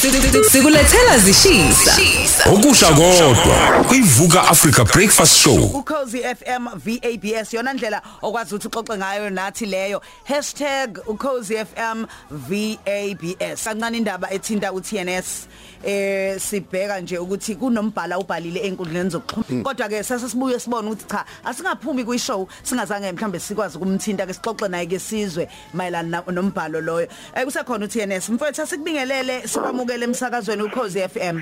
Sikulethela zishisa. Okusha kodwa kuyivuka Africa Breakfast Show. ukhozi FM VABS yona ndlela okwazi ukuthi uxoxe ngayo nathi leyo #ukhozi FM VABS kancane indaba ethinta uTNS eh sibheka nje ukuthi kunombhala ubhalile enkundleni zokuxhumana. Kodwa ke sasesibuye sibone ukuthi cha asingaphumi kwishow singazange mhlambe sikwazi ukumthinta ke sixoxe naye ke sizwe mayelana na- nombhalo loyo. Eh kusekhona uTNS mfowethu asikubingelele sikwamukele emsakazweni ukhozi FM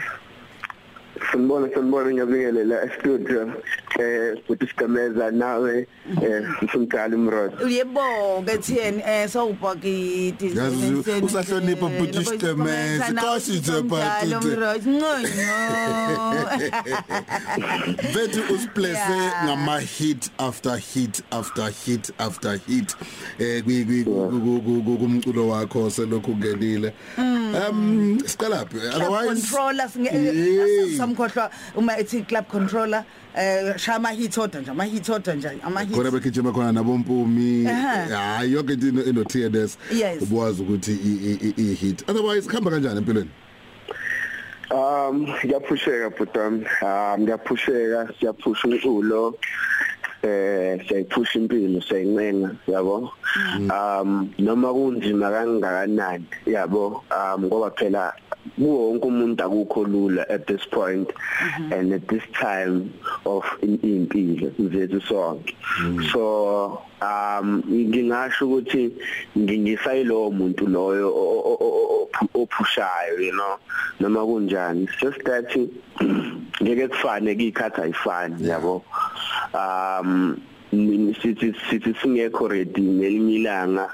Sanibona sanibona ngiyabingelela e-studio eh futhi sigameza nawe eh ngimdala umrod Yebo ke TN eh sawubhakiti Yazi, usahlonipha bhuti Sitemeze, Nkosi nje. Bhuti. Vethu usiplace Yeah. ngama hit after hit after hit after hit eh kwi- kwi- ku- ku- ku- kumculo wakho selokhu ungenile. Um siqala phi otherwise controller Yey. samkhohlwa uma ethi club controller eh shama hit order nje ama hit order nje ama hit khona begijima khona nabompumi. Aha. hayi yonke into ino TNS Yes. ubwazi ukuthi i- i- i hit otherwise khamba kanjani empilweni? Um ngiyaphusheka bhutam um ngiyaphusheka siyaphusha umculo. Eh siyayiphusha impilo siyayincenga yabo? Um noma kunzima kangakanani? Yabo um ngoba phela kuwo wonke umuntu akukho lula at this point and at this time of impilo zethu sonke. So um ngingasho ukuthi ngingisayilowo muntu loyo ophushayo you know? Noma kunjani? Just that ngeke kufane ikhatha ayifani yabo? Um ni- sithi sithi singekho ready ngelinye ilanga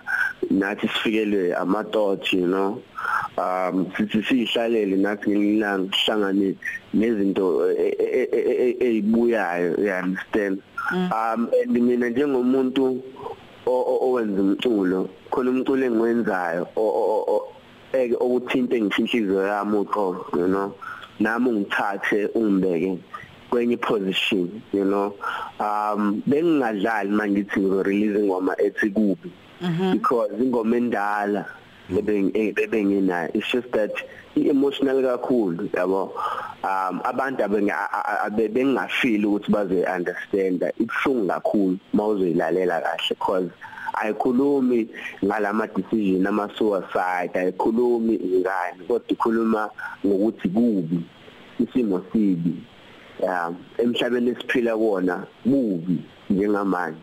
nathi sifikelwe ama thoughts you know. Um sithi sihlalele nathi ngelinye ilanga sihlangane nezinto e- e- e- ezibuyayo you understand? Um and mina njengomuntu owenza umculo khona umculo engiwenzayo eke okuthinta ngishinhliziyo yami uqobo you know. Nami ungithathe ungibeke. Kwenye position you know. Um bengingadlali mangithi ngizo release ingoma ethi kubi because ingoma endala bebenginayo it's just that emotional kakhulu yabo. Um abantu abengafeel ukuthi baze understand ibhlungu kakhulu mawuzoyilalela kahle because ayikhulumi ngalama decision ama suicide ayikhulumi ngani kodwa ikhuluma ngokuthi kubi isimo sibi. um emhlabeni esiphila kuona kubi njengamanje.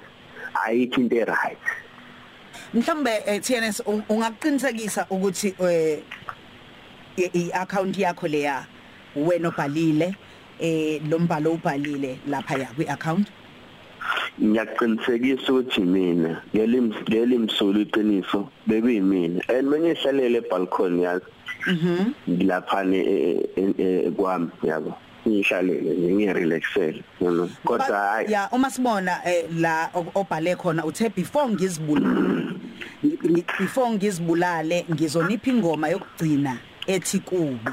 Ayikho into eright. Mhlambe eh, TNS un- ungaqinisekisa ukuthi eh i-account yakho leya wena obhalile eh lombhalo ubhalile lapha ya kwi-account ngiyaqinisekisa ukuthi mina ngelim ngelimsulu iqiniso bekuyimina and manje ihlalele ebalcony yazi mhm. ngilapha ne kwami yabo. Ngihlalele ngiyirelaxele you know kodwa Ba- hayi ya uma sibona eh, la o- obhale khona uthe before ngizibulale ngi- before ngizibulale ngizonipha ingoma yokugcina ethi kubi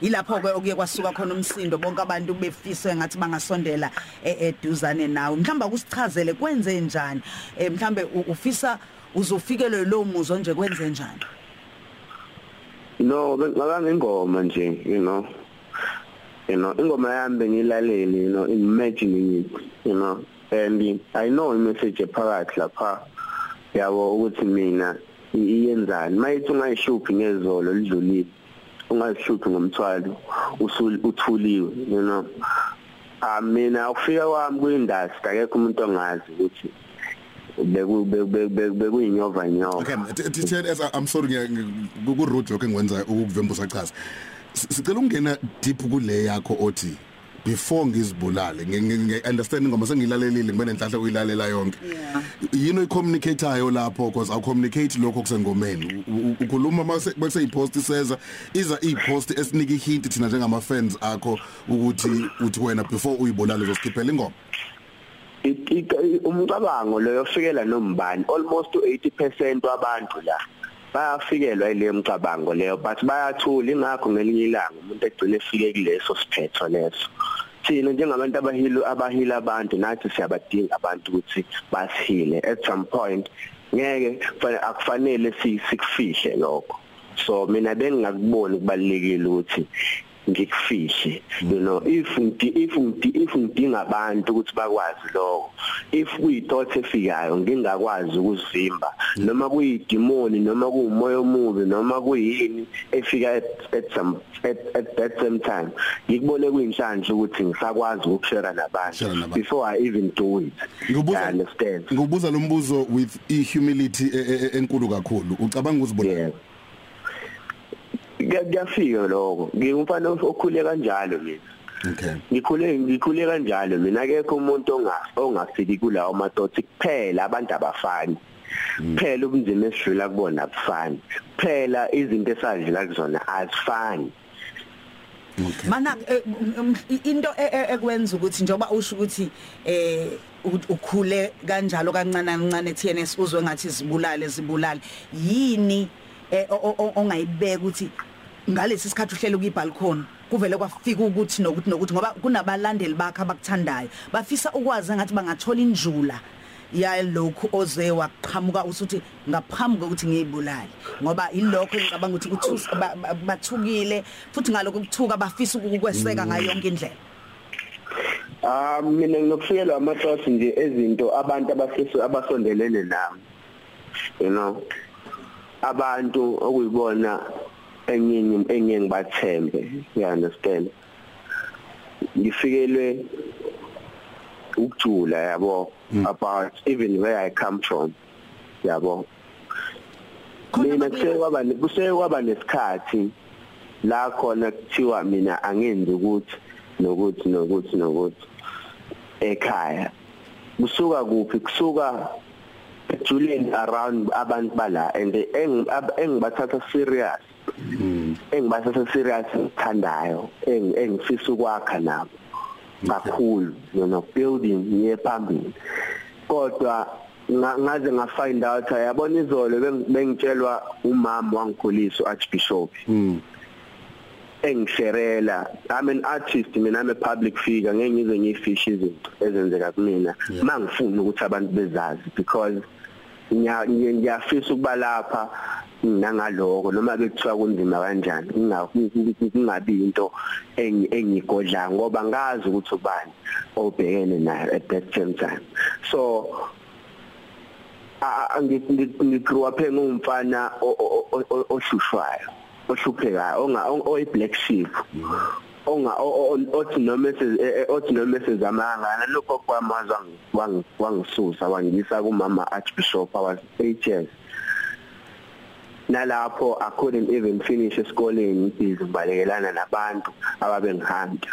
ilapho ke okuye kwasuka khona umsindo bonke abantu befiswe ngathi bangasondela e- eduzane nawe. Mhlamba kusichazele kwenze njani? Eh, mhlambe u- ufisa uzofikelwe lo muzwa nje kwenze njani? No ngaka ngingoma nje you know. You know ingoma yami bengilalele you know imagining it you know and i know i-message ephakathi lapha yabo ukuthi mina i- iyenzani mayithi ungayishuphi ngezolo lidlulile ungazishuphi ngomthwalo usul uthuliwe you know. Ah mina ukufika kwami kuindustry akekho umuntu ongazi ukuthi beku bekuyinyova nyova okay TNS I'm sorry ngiya- ku road joke engwenza ukuvembusa chaza S- sicela ungena deep kule yakho othi before ngizibulale ngi- ngi ngi- understand ngoba sengilalelile ngibe nenhlahla uyilalela yonke. Yeah. yini oyicommunicateayo lapho? Because awu communicate lokho kusengomeni. U- u- ukhuluma mase bese ipost iseza iza ipost esinika ihint thina njengama fans akho ukuthi uthi wena before uyibulale uzosikhiphela ingoma? It- it- umcabango leyo ofikela nombani almost 80% wabantu la. Bayafikelwa ile mcabango leyo but bayathula. Ingakho ngelinye ilanga umuntu egcine efike kuleso siphetho leso. Thina njengabantu abahilo abahila abantu nathi siyabadinga abantu ukuthi basihile at some point ngeke kufanele akufanele sikufihle lokho. So mina bengingakuboni kubalekile ukuthi ngikufihle. You know if ngidi if ngidi if ngidinga abantu ukuthi bakwazi lokho if kuyithought efikayo ngingakwazi ukuzivimba. Noma kuyidemoni noma kuumoya omubi noma kuyini efika at, at some at, at that same time ngikubone kuyinhlanhla ukuthi ngisakwazi ukushare Share nabantu nabantu. before i even do it. I Ngibuza understand. ngibuza lo mbuzo with ihumility e- e- e- enkulu kakhulu. Ucabanga uzibona yeah Kuya- kuyafika lokho. Ngingumfana okhule kanjalo mina. Okay. Ngikhule ngikhule kanjalo mina. Akekho umuntu onga ongafiki kulawo madoda. Kuphela abantu abafani. Kuphela ubunzima esidlula kubona abufani kuphela izinto esadlula kuzona azifani. Mana eh, um, into e- e- ekwenza ukuthi njoba usho ukuthi eh u- ukhule kanjalo kancane kancane TNS uzwe ngathi zibulale zibulale yini eh, o- o- ongayibeka ukuthi ngalesi sikhathi uhlele kuyibalcony kuvele kwafika ukuthi nokuthi nokuthi ngoba kunabalandeli bakhe abakuthandayo. Bafisa ukwazi ngathi bangathola injula yalokhu oze waqhamuka usuthi ngaphambi kokuthi ngiyibulale. Ngoba ilokho ngicabanga ukuthi kuthusa ba- ba- bathukile futhi ngalokho kuthuka bafisa ukukweseka ngayo yonke indlela. Ah mina nginokufikelwa amathoughts nje ezinto abantu abasesu abasondelene nami. You know. Abantu okuyibona enginyi engiye ngibathembe, you understand? Ngifikelwe ukujula yabo about even where I come from. Yabo. Mina bakule- kuseke kwaba ne- kuseke kwaba nesikhathi la khona kuthiwa mina angenzi ukuthi nokuthi nokuthi nokuthi ekhaya kusuka kuphi kusuka ejuleni around abantu bala and eng- ab- engibathatha serious. Engibathatha serious ngithandayo eng- engifisa ukwakha nabo. Kakhulu you know building ngiye phambili. Kodwa nga- ngaze nga find out yabona izolo beng- bengitshelwa umama wangikhulisa uarchbishop engisherela I'm an artist mina I'm a public figure ngeke ngize ngifishe izinto ezenzeka kumina. Mangifuna ukuthi abantu bezazi because ngiyafisa ukuba lapha nangaloko noma bekuthiwa kunzima kanjani Kunga- kungabi into engi- engigodla ngoba ngazi ukuthi ubani obhekene nayo at that same time. So ngigrew up ngumfana o- o- o- o- ohlushwayo ohluphekayo onga oyi black sheep. Onga othi noma e- e- othi noma sezamangana lokho kwamazwa wangi- wangisusa wangisa kumama archbishop was 8 years nalapho I couldn't even finish esikoleni busy ngibalekelana nabantu ababengihanda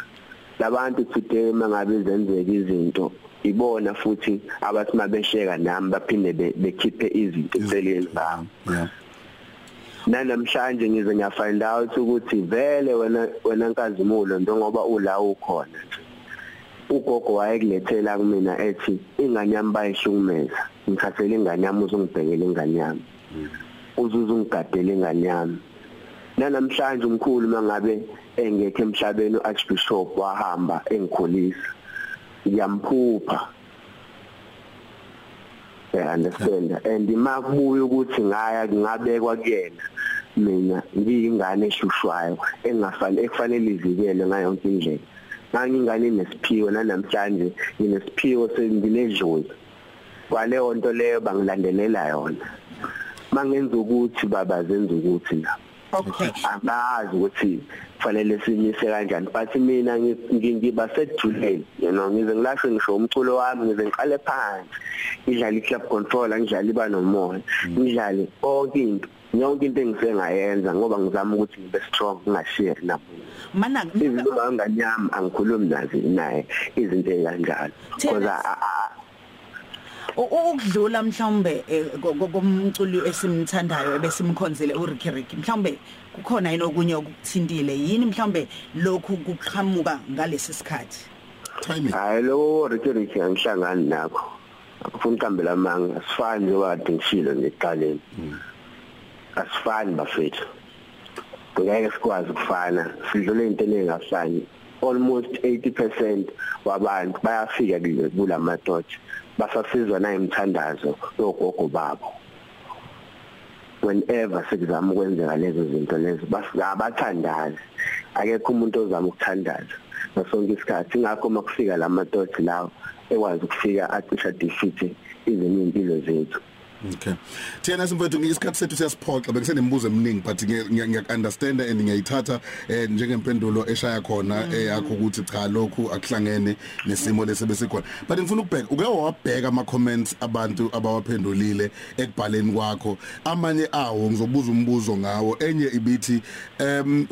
labantu today mangabe zenzeka izinto ibona futhi abathi mabesheka nami baphinde be- bekhiphe izinto eceleni bami yeah. Nanamhlanje ngize ngiyafind out ukuthi vele wena wena nkazimulo njengoba ula ukhona. Ugogo wayekulethela kumina ethi ingane yami bayihlukumeza ngithathele ingane yami uzungibhekele ingane yami. Uzuze ungigadele ingane yami. Nanamhlanje umkhulu mangabe engekho emhlabeni uarchbishop wahamba engikhulisa ngiyamphupha understand. And makubuya ukuthi ngaya ngabekwa kuyena mina ngiyingane eshushwayo engafanele ekufanele ivikele ngayo yonke indlela. Ngangingane nesiphiwo nanamhlanje nginesiphiwo senginedlozi kwaleyo nto leyo bangilandelela yona. Mangenza ukuthi baba zenza ukuthi la okay. Angazi ukuthi kufanele simise kanjani but mina ngi- ngi- ngiba seduleni you know ngize ngilahle ngisho umculo wami ngize ngiqale phansi. Ngidlale i-club control ngidlale iba nomoya ngidlale konke into yonke into engisengayenza ngoba ngizama ukuthi ngibe strong ngingashare nabo mana izinto nganganyama angikhulumi nazi naye izinto ezikanjalo because ukudlula mhlawumbe eh, ko- ko- komculi esimthandayo ebesimkhonzile uRicky Ricky mhlawumbe kukhona yini okunye okuthintile? Yini mhlawumbe lokhu kuqhamuka ngalesi sikhathi? Hayi lo Ricky Ricky angihlangani nakho. Akufuna mhlambe lamanga asifani njengoba kade ngishilo ngeqaleni asifani bafethu. Ngeke sikwazi ukufana sidlule into engafani almost 80% wabantu bayafika kule kulamadoda basasizwa nayimithandazo yogogo babo. Whenever sekuzama ukwenzeka lezo zinto lezo babathandazi akekho umuntu ozama ukuthandaza. Ngasonke isikhathi ingakho makufika lamadothi lawo ekwazi ukufika acisha defeat izinto impilo zethu. Okay. Thina simfethu ngesikhathi sethu siyasiphoxa bekusenembuzo eminingi but ngiya understand and ngiyayithatha eh, njengempendulo eshaya khona yakho ukuthi cha lokhu akuhlangene nesimo lesebesikhona. But ngifuna ukubheka uke wabheka ama comments abantu abawaphendulile ekubhaleni kwakho. Amanye awo ngizobuza umbuzo ngawo enye ibithi em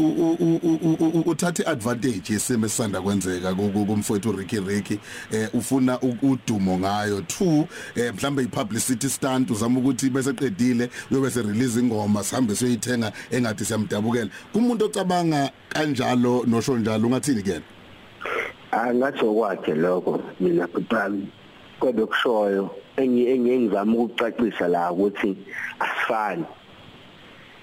uthatha advantage yesimo esisanda kwenzeka kumfowethu Ricky Ricky eh ufuna udumo ngayo. Two eh mhlambe ipublicity stunt uzama ukuthi bese qedile uyobe se release ingoma sihambe siyoyithenga engathi siyamdabukela kumuntu ocabanga kanjalo nosho njalo ungathini kena angathi okwakhe lokho mina kutami kodwa kushoyo engiyengizama ukucacisa la ukuthi asifani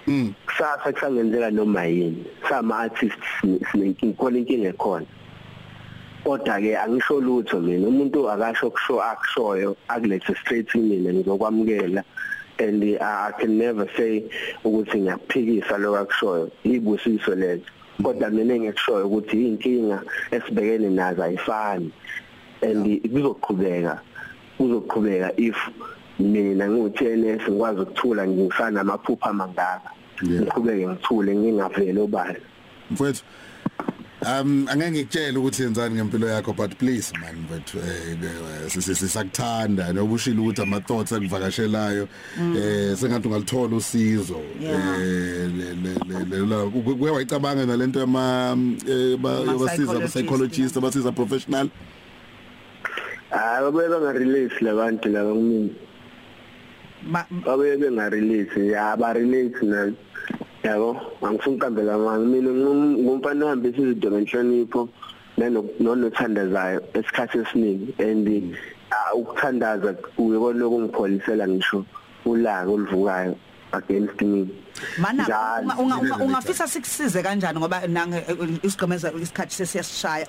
Mm. Kusasa kusangenzeka noma yini. Sama artists sinenkinga khona inkinga ekhona. Kodwa ke angisho lutho mina. Umuntu akasho kusho akushoyo akulethe straight mina ngizokwamukela and I can never say ukuthi ngiyaphikisa lokho akushoyo. Ibusiso lezo. Kodwa mina ngiyakushoyo ukuthi inkinga esibhekene nazo ayifani. And kuzoqhubeka kuzoqhubeka if mina ngiwu-TNS ngikwazi ukuthula ngisana amaphupha amangaka ngiqhubeke ngithule ngingaveli obani mfowethu Um angeke ngikutshela ukuthi yenzani ngempilo yakho but please man eh sisakuthanda nobushilo ukuthi ama thoughts akuvakashelayo eh sengathi ungalithola usizo eh kuye wayicabanga nalento yama basiza ama psychologist abasiza professional Ah babe banga release labantu laba kumina babe benga release ya ba release na yabo angifuni uqambela manje mina ngumfana ohambisa izinto ngenhlonipho nanothandazayo esikhathi esiningi. And ukuthandaza kuye kona okungipholisela ngisho ulaka oluvukayo against me. Mana ungafisa sikusize kanjani? Ngoba nange isigqemeza isikhathi sesiyashaya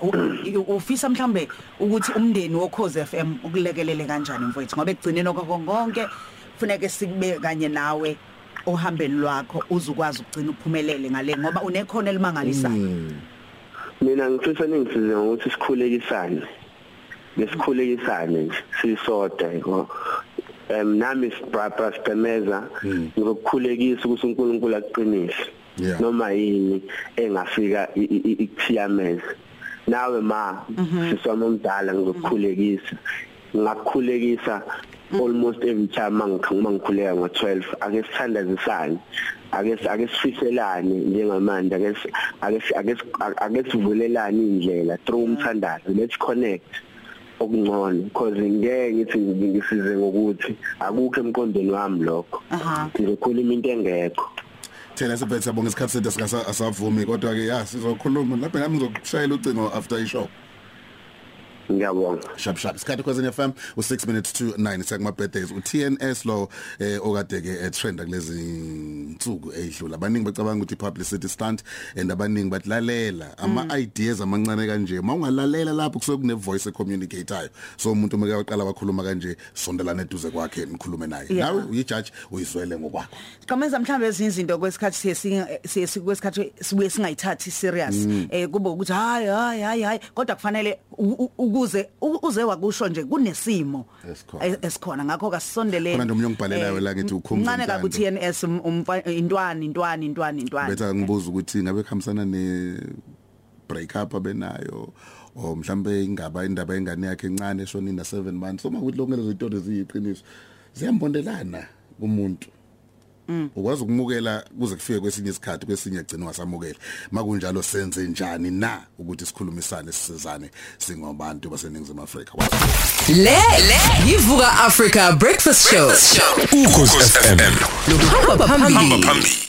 ufisa mhlambe ukuthi umndeni wokhoze FM ukulekelele kanjani mfowethu? Ngoba ekugcineni konke konke kufuneka sikube kanye nawe. Ohambeni lwakho uzukwazi ukugcina uphumelele ngale ngoba unekhono elimangalisayo. Mina ngifisa ningisize ngokuthi sikhulekisane lesikhulekisane nje sisoda yiko em nami sibaba sibemeza ngokukhulekisa ukuthi uNkulunkulu aqinise noma yini engafika ikuthiyameza nawe ma sisoma umdala ngizokukhulekisa. Ngakukhulekisa almost every time mangikhuluma ngikhuleka ngo12 ake sithandazisane. Ake ake sifiselane njengamanje. Ake ake ake sivulelane indlela through umthandazo. Let's connect. Okungcono. Because ngeke ngithi ngisize ngokuthi akukho emqondweni wami lokho. Ngizokhuluma into engekho. Thina sibethe sabonga isikhathi sethu singasavumi kodwa ke ya sizokhuluma. Lapha nami ngizokushayela ucingo after ishow. Ngiyabonga. Shap shap isikhathi kwezeni FM u6 minutes to 9 sekuma birthdays. uTNS lo eh okade ke trend kulezi insuku ezidlula abaningi bacabanga ukuthi publicity stunt and abaningi batlalela ama ideas amancane kanje. Mawungalalela lapho kusuke kune voice communicator so umuntu uma uyaqala wakhuluma kanje sondelana eduze kwakhe nikhulume naye. Nawe uyijudge uyizwele ngokwakho. Qhameza mhlambe ezinye izinto kwesikhathi siye siye kwesikhathi sibuye singayithathi serious. Eh kube ukuthi hayi hayi hayi kodwa kufanele ukuze uze wakusho nje kunesimo esikhona. Ngakho kasondeleni khona ndomunye ongibhalelayo la ngithi ukhumbuza incane kabi TNS intwani intwani intwani intwani. Betha ngibuza ukuthi ngabe khamisana ne break up abenayo o mhlambe ingaba indaba engane yakhe encane eshona ina 7 months. Uma ukuthi lokho lezo itori ziyiqiniso ziyambondelana kumuntu. Ukwazi ukumukela kuze kufike kwesinye isikhathi kwesinye agcina wasamukela. Makunjalo senze njani na ukuthi sikhulumisane sisizane singobantu baseningizimu Afrika? Le yivuka Africa breakfast show. Ukhosi FM lo hamba phambili.